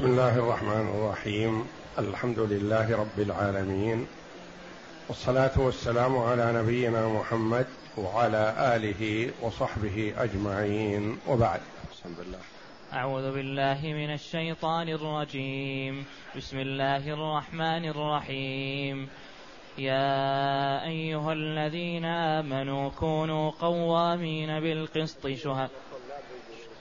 بسم الله الرحمن الرحيم. الحمد لله رب العالمين. والصلاة والسلام على نبينا محمد وعلى آله وصحبه أجمعين. وبعد. بسم الله أعوذ بالله من الشيطان الرجيم. بسم الله الرحمن الرحيم. يا أيها الذين آمنوا كونوا قوامين بالقسط شهداء.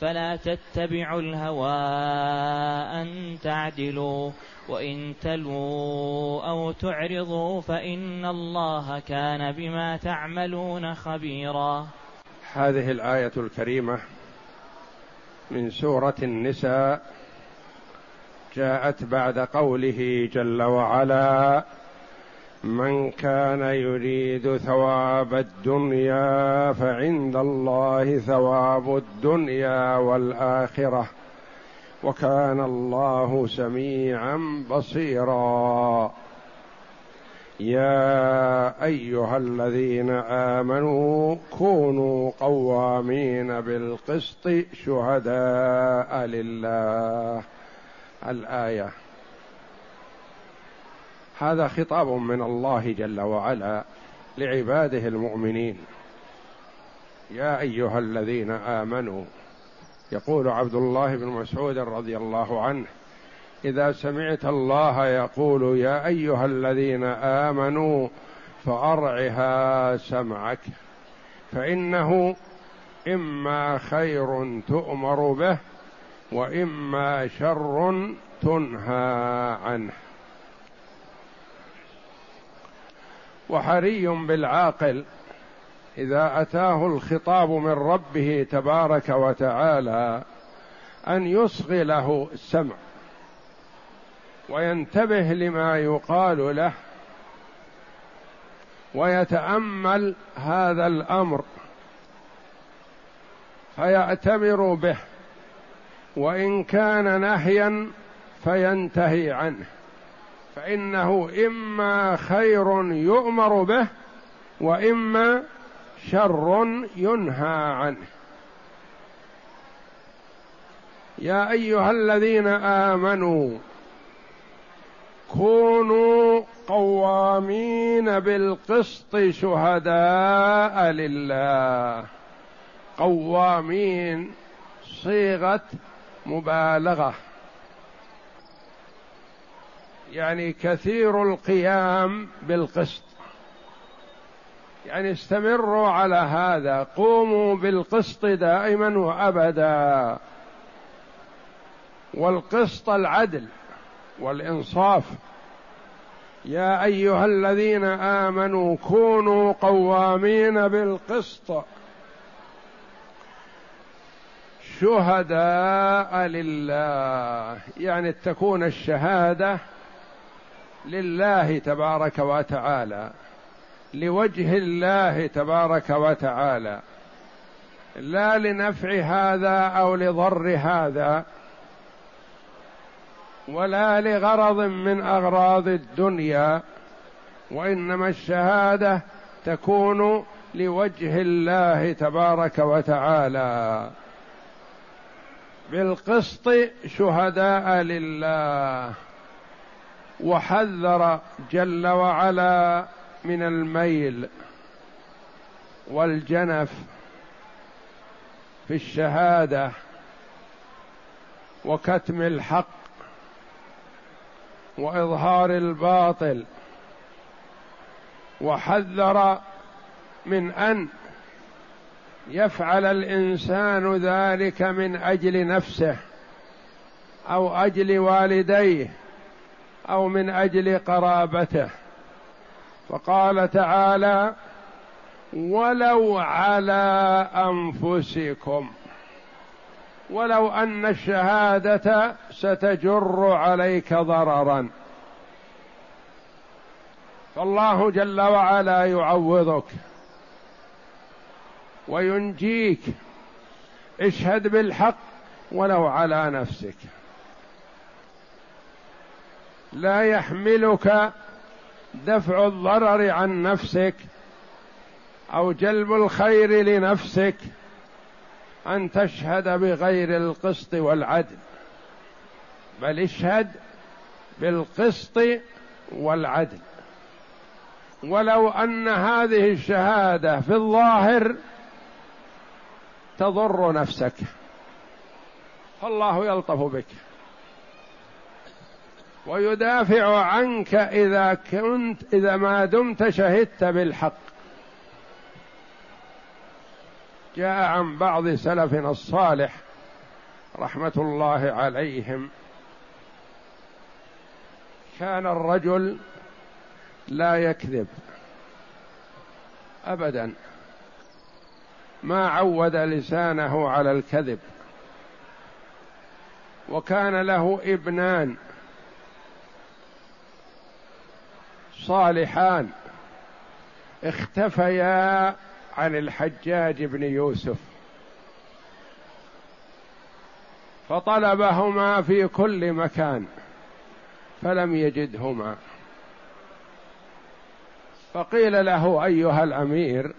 فلا تتبعوا الهوى أن تعدلوا وإن تلووا أو تعرضوا فإن الله كان بما تعملون خبيرا. هذه الآية الكريمة من سورة النساء جاءت بعد قوله جل وعلا من كان يريد ثواب الدنيا فعند الله ثواب الدنيا والآخرة. وكان الله سميعا بصيرا. يا أيها الذين آمنوا كونوا قوامين بالقسط شهداء لله. الآية. هذا خطاب من الله جل وعلا لعباده المؤمنين. يا أيها الذين آمنوا يقول عبد الله بن مسعود رضي الله عنه إذا سمعت الله يقول يا أيها الذين آمنوا فأرعها سمعك فإنه إما خير تؤمر به وإما شر تنهى عنه. وحري بالعاقل. إذا أتاه الخطاب من ربه تبارك وتعالى أن يصغي له السمع وينتبه لما يقال له ويتأمل هذا الأمر فيأتمر به وإن كان نهيا فينتهي عنه. فإنه إما خير يؤمر به وإما شر ينهى عنه. يا أيها الذين آمنوا كونوا قوامين بالقسط شهداء لله. قوامين صيغة مبالغة. يعني كثير القيام بالقسط. يعني استمروا على هذا قوموا بالقسط دائما وابدا. والقسط العدل والإنصاف. يا أيها الذين آمنوا كونوا قوامين بالقسط. شهداء لله. يعني تكون الشهادة لله تبارك وتعالى لوجه الله تبارك وتعالى لا لنفع هذا أو لضر هذا ولا لغرض من أغراض الدنيا وإنما الشهادة تكون لوجه الله تبارك وتعالى. بالقسط شهداء لله. وحذر جل وعلا من الميل والجنف في الشهادة وكتم الحق وإظهار الباطل وحذر من أن يفعل الإنسان ذلك من أجل نفسه أو أجل والديه أو من أجل قرابته. فقال تعالى ولو على أنفسكم ولو أن الشهادة ستجر عليك ضررا. فالله جل وعلا يعوضك وينجيك. اشهد بالحق ولو على نفسك. لا يحملك دفع الضرر عن نفسك أو جلب الخير لنفسك أن تشهد بغير القسط والعدل بل اشهد بالقسط والعدل. ولو أن هذه الشهادة في الظاهر تضر نفسك فالله يلطف بك. ويدافع عنك إذا كنت إذا ما دمت شهدت بالحق. جاء عن بعض سلفنا الصالح رحمة الله عليهم. كان الرجل لا يكذب ابدا. ما عود لسانه على الكذب. وكان له ابنان. صالحان. اختفيا عن الحجاج بن يوسف. فطلبهما في كل مكان فلم يجدهما. فقيل له أيها الأمير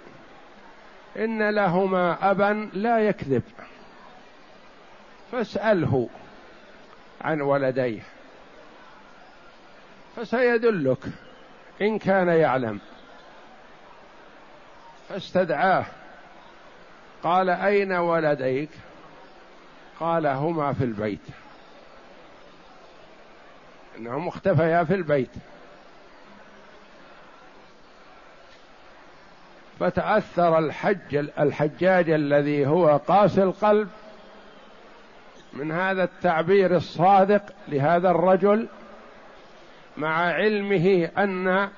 إن لهما أبا لا يكذب فاسأله عن ولديه فسيدلك. إن كان يعلم. فاستدعاه. قال أين ولديك؟ قال هما في البيت. إنهم اختفيا في البيت. فتأثر الحج الحجاج الذي هو قاسي القلب من هذا التعبير الصادق لهذا الرجل مع علمه أن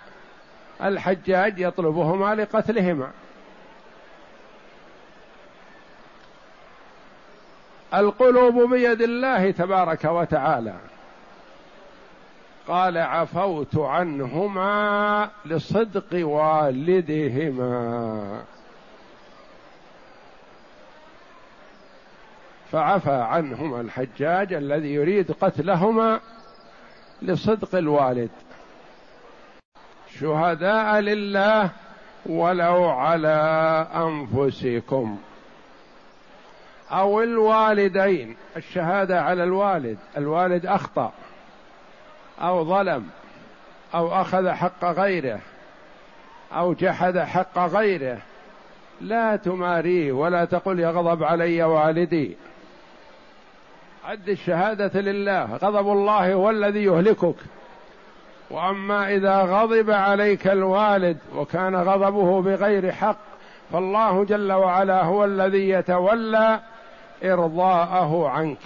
الحجاج يطلبهما لقتلهما. القلوب بيد الله تبارك وتعالى. قال عفوت عنهما لصدق والدهما. فعفى عنهما الحجاج الذي يريد قتلهما لصدق الوالد. شهداء لله ولو على أنفسكم. أو الوالدين الشهادة على الوالد الوالد أخطأ أو ظلم أو أخذ حق غيره أو جحد حق غيره. لا تماريه ولا تقل يغضب علي والدي. عد الشهادة لله غضب الله هو الذي يهلكك. وأما إذا غضب عليك الوالد وكان غضبه بغير حق فالله جل وعلا هو الذي يتولى إرضاءه عنك.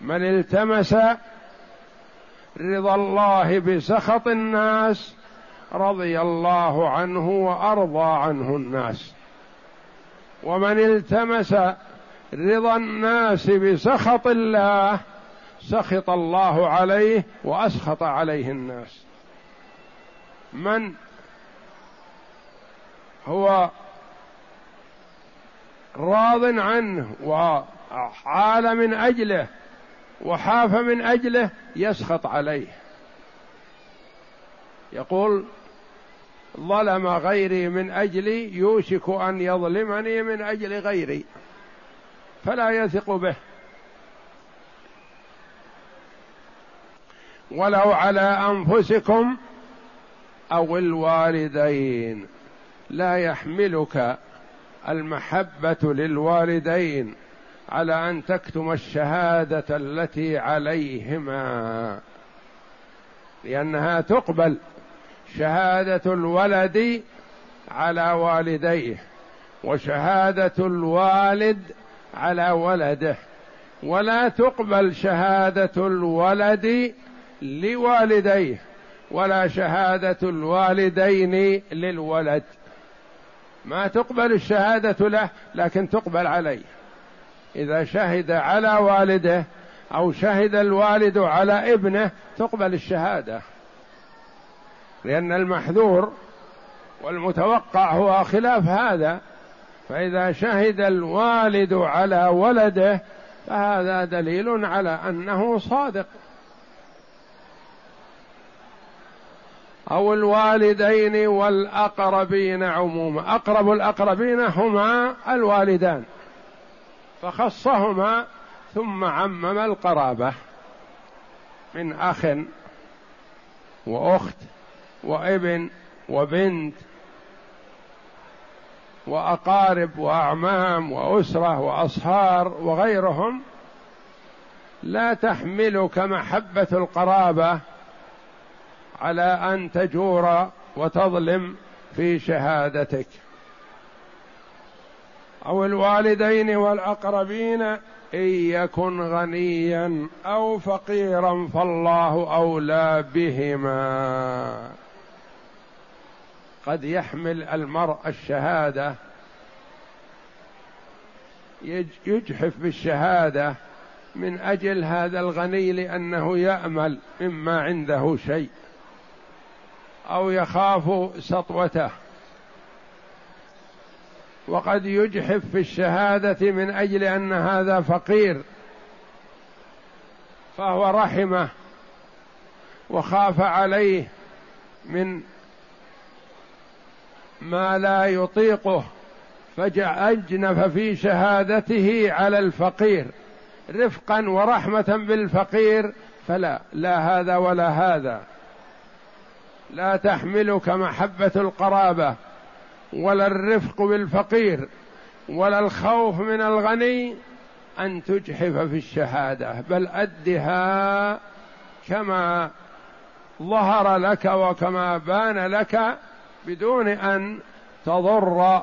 من التمس رضا الله بسخط الناس رضي الله عنه وأرضى عنه الناس. ومن التمس رضا الناس بسخط الله سخط الله عليه وأسخط عليه الناس. من هو راض عنه وعال من أجله وحاف من أجله يسخط عليه. يقول ظلم غيري من أجلي يوشك أن يظلمني من أجل غيري. فلا يثق به. ولو على أنفسكم أو الوالدين لا يحملك المحبة للوالدين على أن تكتم الشهادة التي عليهما لأنها تقبل شهادة الولد على والديه وشهادة الوالد على ولده. ولا تقبل شهادة الولد لوالديه. ولا شهادة الوالدين للولد. ما تقبل الشهادة له لكن تقبل عليه. إذا شهد على والده أو شهد الوالد على ابنه تقبل الشهادة. لأن المحذور والمتوقع هو خلاف هذا. فإذا شهد الوالد على ولده فهذا دليل على أنه صادق. أو الوالدين والأقربين عموما. أقرب الأقربين هما الوالدان. فخصهما ثم عمم القرابة من أخ وأخت وابن وبنت وأقارب وأعمام وأسرة وأصهار وغيرهم لا تحملك محبة القرابة على أن تجور وتظلم في شهادتك. أو الوالدين والأقربين إن يكن غنيا أو فقيرا فالله أولى بهما. قد يحمل المرء الشهادة. يجحف بالشهادة من أجل هذا الغني لأنه يأمل مما عنده شيء. أو يخاف سطوته. وقد يجحف في الشهاده من أجل أن هذا فقير. فهو رحمه. وخاف عليه من ما لا يطيقه فأجنف في شهادته على الفقير. رفقا ورحمة بالفقير فلا لا هذا ولا هذا. لا تحملك محبة القرابة ولا الرفق بالفقير ولا الخوف من الغني أن تجحف في الشهادة بل أدها كما ظهر لك وكما بان لك بدون أن تضر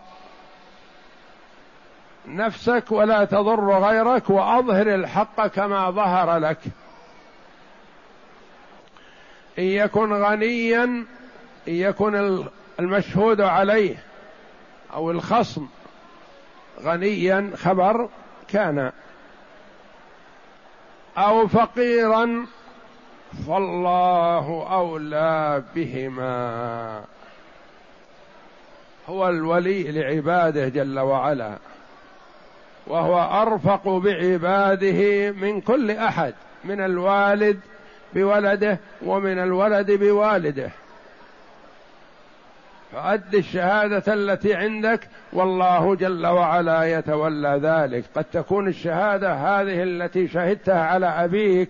نفسك ولا تضر غيرك وأظهر الحق كما ظهر لك. إن يكن غنيا إن يكن المشهود عليه أو الخصم غنيا خبر كان. أو فقيرا فالله أولى بهما. هو الولي لعباده جل وعلا وهو أرفق بعباده من كل أحد من الوالد بولده ومن الولد بوالده. فأد الشهادة التي عندك والله جل وعلا يتولى ذلك. قد تكون الشهادة هذه التي شهدتها على أبيك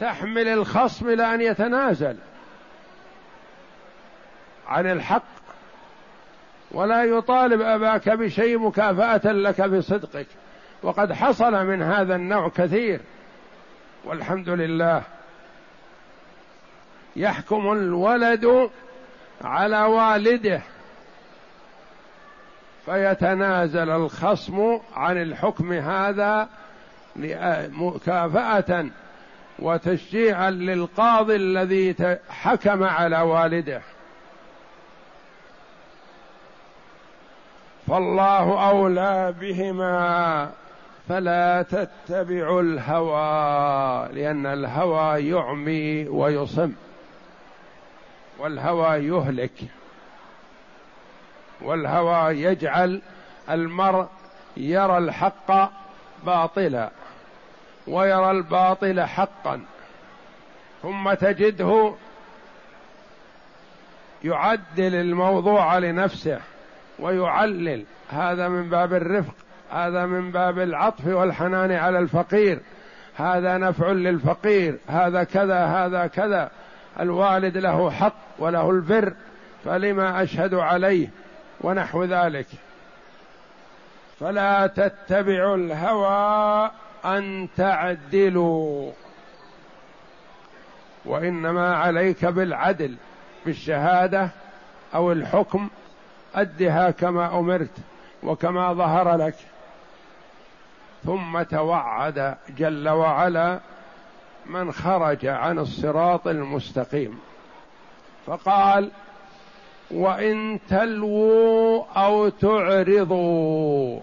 تحمل الخصم إلى أن يتنازل عن الحق ولا يطالب أباك بشيء مكافأة لك بصدقك. وقد حصل من هذا النوع كثير. والحمد لله يحكم الولد على والده. فيتنازل الخصم عن الحكم هذا مكافأة وتشجيعا للقاضي الذي حكم على والده. فالله أولى بهما فلا تتبعوا الهوى لأن الهوى يعمي ويصم والهوى يهلك والهوى يجعل المرء يرى الحق باطلا ويرى الباطل حقا ثم تجده يعدل الموضوع لنفسه. ويعلل. هذا من باب الرفق هذا من باب العطف والحنان على الفقير. هذا نفع للفقير هذا كذا هذا كذا. الوالد له حق وله البر فلما أشهد عليه ونحو ذلك. فلا تتبعوا الهوى أن تعدلوا وإنما عليك بالعدل بالشهادة أو الحكم أدها كما أمرت وكما ظهر لك. ثم توعد جل وعلا من خرج عن الصراط المستقيم. فقال وإن تلووا أو تعرضوا.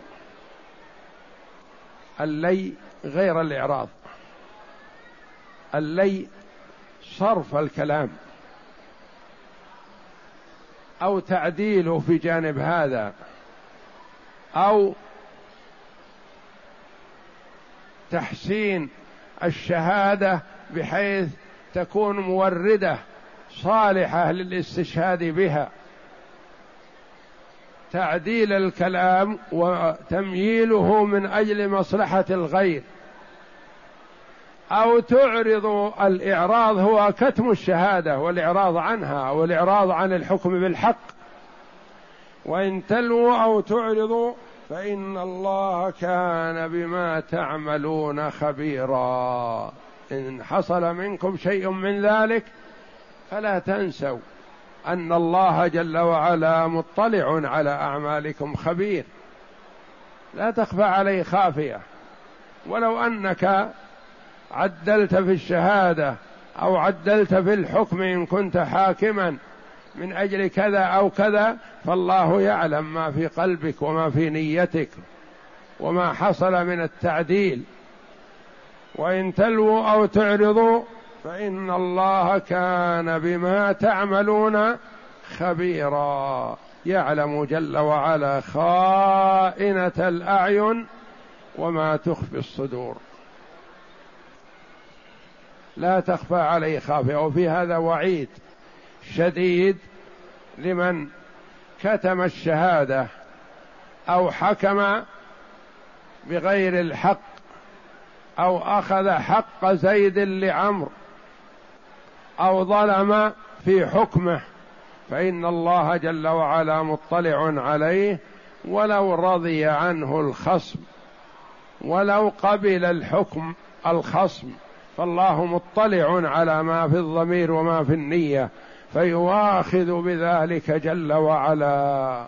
اللي غير الإعراض. اللي صرف الكلام. أو تعديله في جانب هذا أو تحسين الشهادة بحيث تكون موردة صالحة للاستشهاد بها. تعديل الكلام وتمييله من أجل مصلحة الغير. أو تعرض الإعراض هو كتم الشهادة والإعراض عنها والإعراض عن الحكم بالحق. وإن تلووا أو تعرضوا فإن الله كان بما تعملون خبيرا. إن حصل منكم شيء من ذلك فلا تنسوا أن الله جل وعلا مطلع على أعمالكم خبير. لا تخفى عليه خافية. ولو أنك عدلت في الشهادة أو عدلت في الحكم إن كنت حاكما من أجل كذا أو كذا فالله يعلم ما في قلبك وما في نيتك وما حصل من التعديل. وإن تلووا أو تعرضوا فإن الله كان بما تعملون خبيرا. يعلم جل وعلا خائنة الأعين وما تخفي الصدور. لا تخفى عليه خافية. وفي هذا وعيد شديد لمن كتم الشهادة أو حكم بغير الحق أو أخذ حق زيد لعمرو أو ظلم في حكمه. فإن الله جل وعلا مطلع عليه ولو رضي عنه الخصم ولو قبل الحكم الخصم. فالله مطلع على ما في الضمير وما في النية فيواخذ بذلك جل وعلا.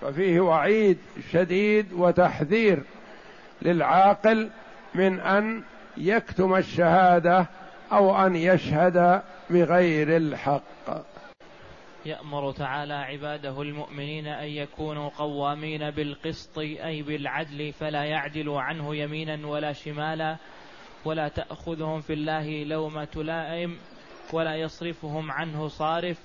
ففيه وعيد شديد وتحذير للعاقل من أن يكتم الشهادة أو أن يشهد بغير الحق. يأمر تعالى عباده المؤمنين أن يكونوا قوامين بالقسط أي بالعدل فلا يعدل عنه يمينا ولا شمالا. ولا تأخذهم في الله لومه لائم ولا يصرفهم عنه صارف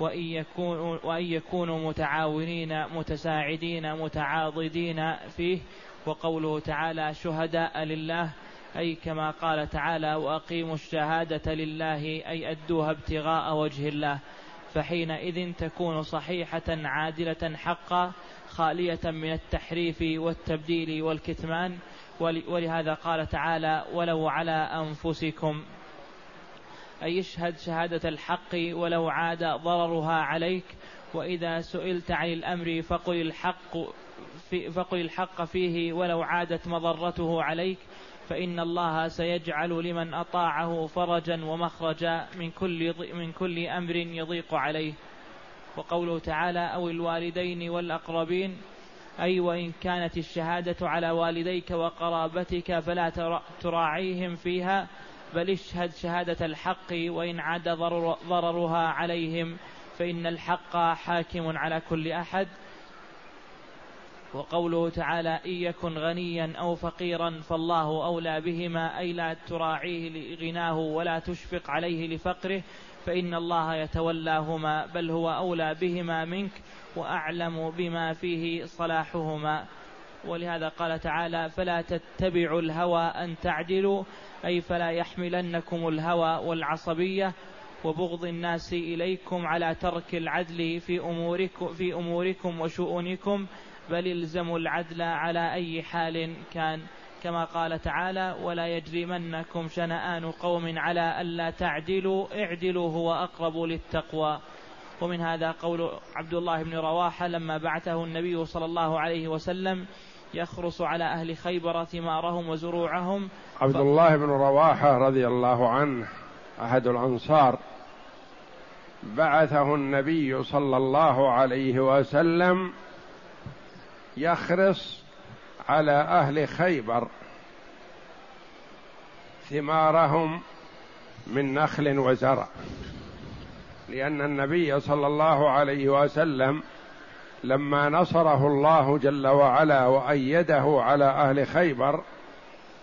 وإن يكونوا, وأن يكونوا متعاونين متساعدين متعاضدين فيه. وقوله تعالى شهداء لله. أي كما قال تعالى وأقيموا الشهادة لله. أي أدوها ابتغاء وجه الله. فحينئذ تكون صحيحة عادلة حقا خالية من التحريف والتبديل والكتمان. ولهذا قال تعالى ولو على أنفسكم أي اشهد شهادة الحق ولو عاد ضررها عليك. وإذا سئلت عن الأمر فقل الحق في فقل الحق فيه ولو عادت مضرته عليك. فإن الله سيجعل لمن أطاعه فرجا ومخرجا من كل من كل أمر يضيق عليه. وقوله تعالى أو الوالدين والأقربين أي وإن كانت الشهادة على والديك وقرابتك فلا تراعيهم فيها بل اشهد شهادة الحق وإن عاد ضرر ضررها عليهم فإن الحق حاكم على كل أحد. وقوله تعالى إن يكن غنيا أو فقيرا فالله أولى بهما أي لا تراعيه لغناه ولا تشفق عليه لفقره فإن الله يتولاهما بل هو أولى بهما منك وأعلم بما فيه صلاحهما. ولهذا قال تعالى فلا تتبعوا الهوى أن تعدلوا أي فلا يحملنكم الهوى والعصبية وبغض الناس إليكم على ترك العدل في أموركم, في أموركم وشؤونكم. بل الزموا العدل على أي حال كان. كما قال تعالى ولا يجرمنكم شنآن قوم على ألا تعدلوا اعدلوا هو أقرب للتقوى. ومن هذا قول عبد الله بن رواحة لما بعثه النبي صلى الله عليه وسلم يخرص على أهل خيبر ثمارهم وزروعهم. عبد الله بن رواحة رضي الله عنه أحد الأنصار بعثه النبي صلى الله عليه وسلم يخرص على أهل خيبر. ثمارهم من نخل وزرع. لأن النبي صلى الله عليه وسلم لما نصره الله جل وعلا وأيده على أهل خيبر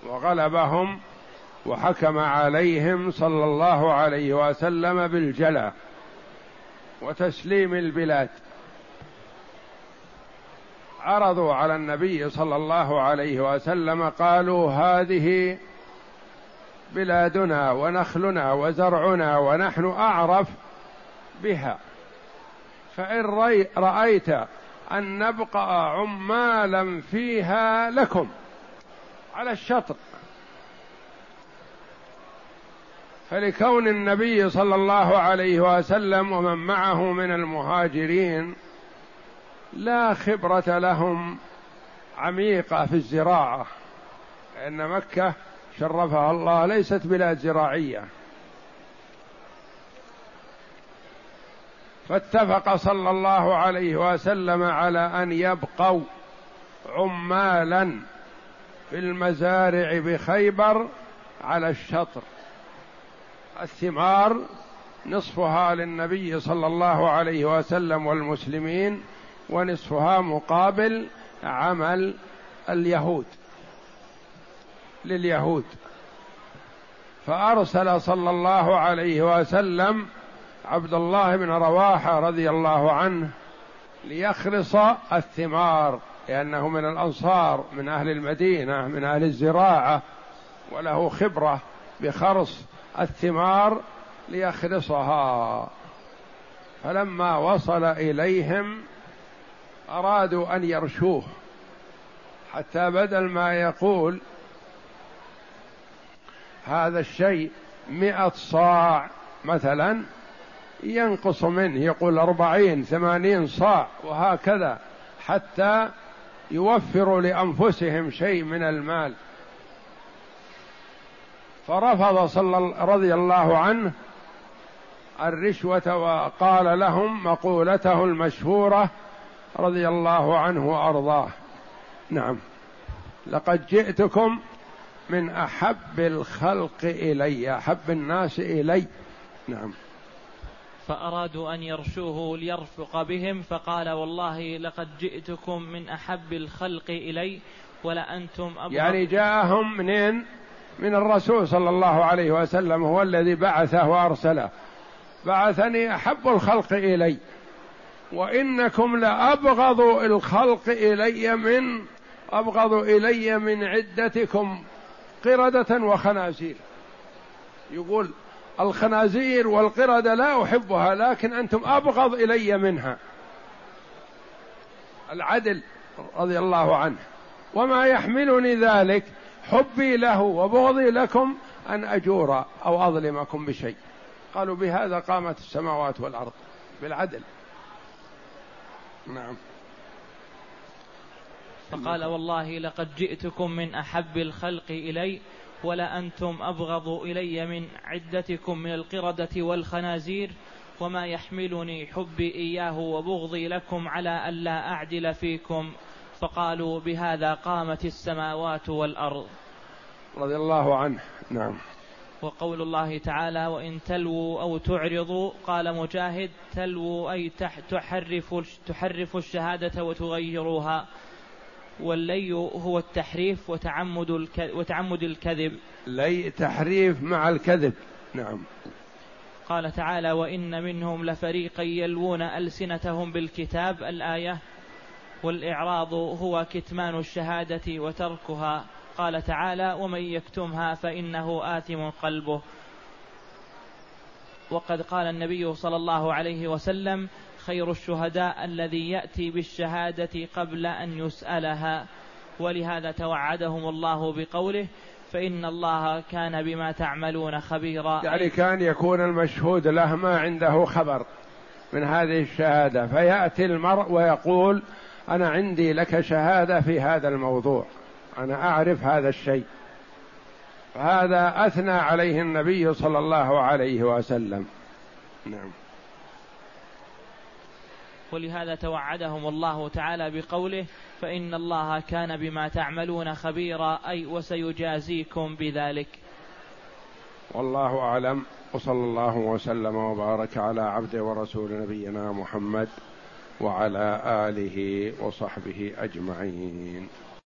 وغلبهم وحكم عليهم صلى الله عليه وسلم بالجلى وتسليم البلاد. عرضوا على النبي صلى الله عليه وسلم قالوا هذه بلادنا ونخلنا وزرعنا ونحن أعرف بها. فإن رأيت أن نبقى عمالا فيها لكم على الشطر. فلكون النبي صلى الله عليه وسلم ومن معه من المهاجرين لا خبرة لهم عميقة في الزراعة لأن مكة شرفها الله ليست بلاد زراعية. فاتفق صلى الله عليه وسلم على أن يبقوا عمالا في المزارع بخيبر على الشطر. الثمار نصفها للنبي صلى الله عليه وسلم والمسلمين ونصفها مقابل عمل اليهود لليهود. فأرسل صلى الله عليه وسلم عبد الله بن رواحة رضي الله عنه ليخلص الثمار لأنه من الأنصار من أهل المدينة من أهل الزراعة وله خبرة بخرص الثمار ليخلصها. فلما وصل إليهم أرادوا أن يرشوه حتى بدل ما يقول هذا الشيء مئة صاع مثلا ينقص منه يقول أربعين ثمانين صاع وهكذا حتى يوفروا لأنفسهم شيء من المال. فرفض صلى رضي الله عنه الرشوة وقال لهم مقولته المشهورة رضي الله عنه وأرضاه. نعم. لقد جئتكم من أحب الخلق إلي أحب الناس إلي. نعم. فأرادوا أن يرشوه ليرفق بهم فقال والله لقد جئتكم من أحب الخلق إلي ولا أنتم أبغض يعني جاءهم منين؟ من الرسول صلى الله عليه وسلم هو الذي بعثه وأرسله. بعثني أحب الخلق إلي. وإنكم لأبغض الخلق إلي من أبغض إلي من عدتكم قردة وخنازير. يقول الخنازير والقردة لا أحبها لكن أنتم أبغض إلي منها. العدل رضي الله عنه. وما يحملني ذلك حبي له وبغضي لكم أن أجور أو أظلمكم بشيء. قالوا بهذا قامت السماوات والأرض بالعدل. نعم. فقال والله لقد جئتكم من أحب الخلق إلي ولا أنتم أبغض إلي من عدتكم من القردة والخنازير وما يحملني حبي إياه وبغضي لكم على ألا أعدل فيكم. فقالوا بهذا قامت السماوات والأرض. رضي الله عنه. نعم. وقول الله تعالى وإن تلووا أو تعرضوا قال مجاهد تلووا أي تحرف تحرف الشهادة وتغيروها. واللي هو التحريف وتعمد وتعمد الكذب. لي تحريف مع الكذب. نعم. قال تعالى وإن منهم لفريقا يلوون ألسنتهم بالكتاب الآية والإعراض هو كتمان الشهادة وتركها. قال تعالى ومن يكتمها فإنه آثم قلبه. وقد قال النبي صلى الله عليه وسلم خير الشهداء الذي يأتي بالشهادة قبل أن يسألها. ولهذا توعدهم الله بقوله فإن الله كان بما تعملون خبيرا. يعني كان يكون المشهود له ما عنده خبر من هذه الشهادة. فيأتي المرء ويقول أنا عندي لك شهادة في هذا الموضوع. أنا أعرف هذا الشيء. هذا أثنى عليه النبي صلى الله عليه وسلم. نعم. ولهذا توعدهم الله تعالى بقوله فإن الله كان بما تعملون خبيرا أي وسيجازيكم بذلك. والله أعلم. وصلى الله وسلم وبارك على عبده ورسول نبينا محمد وعلى آله وصحبه أجمعين.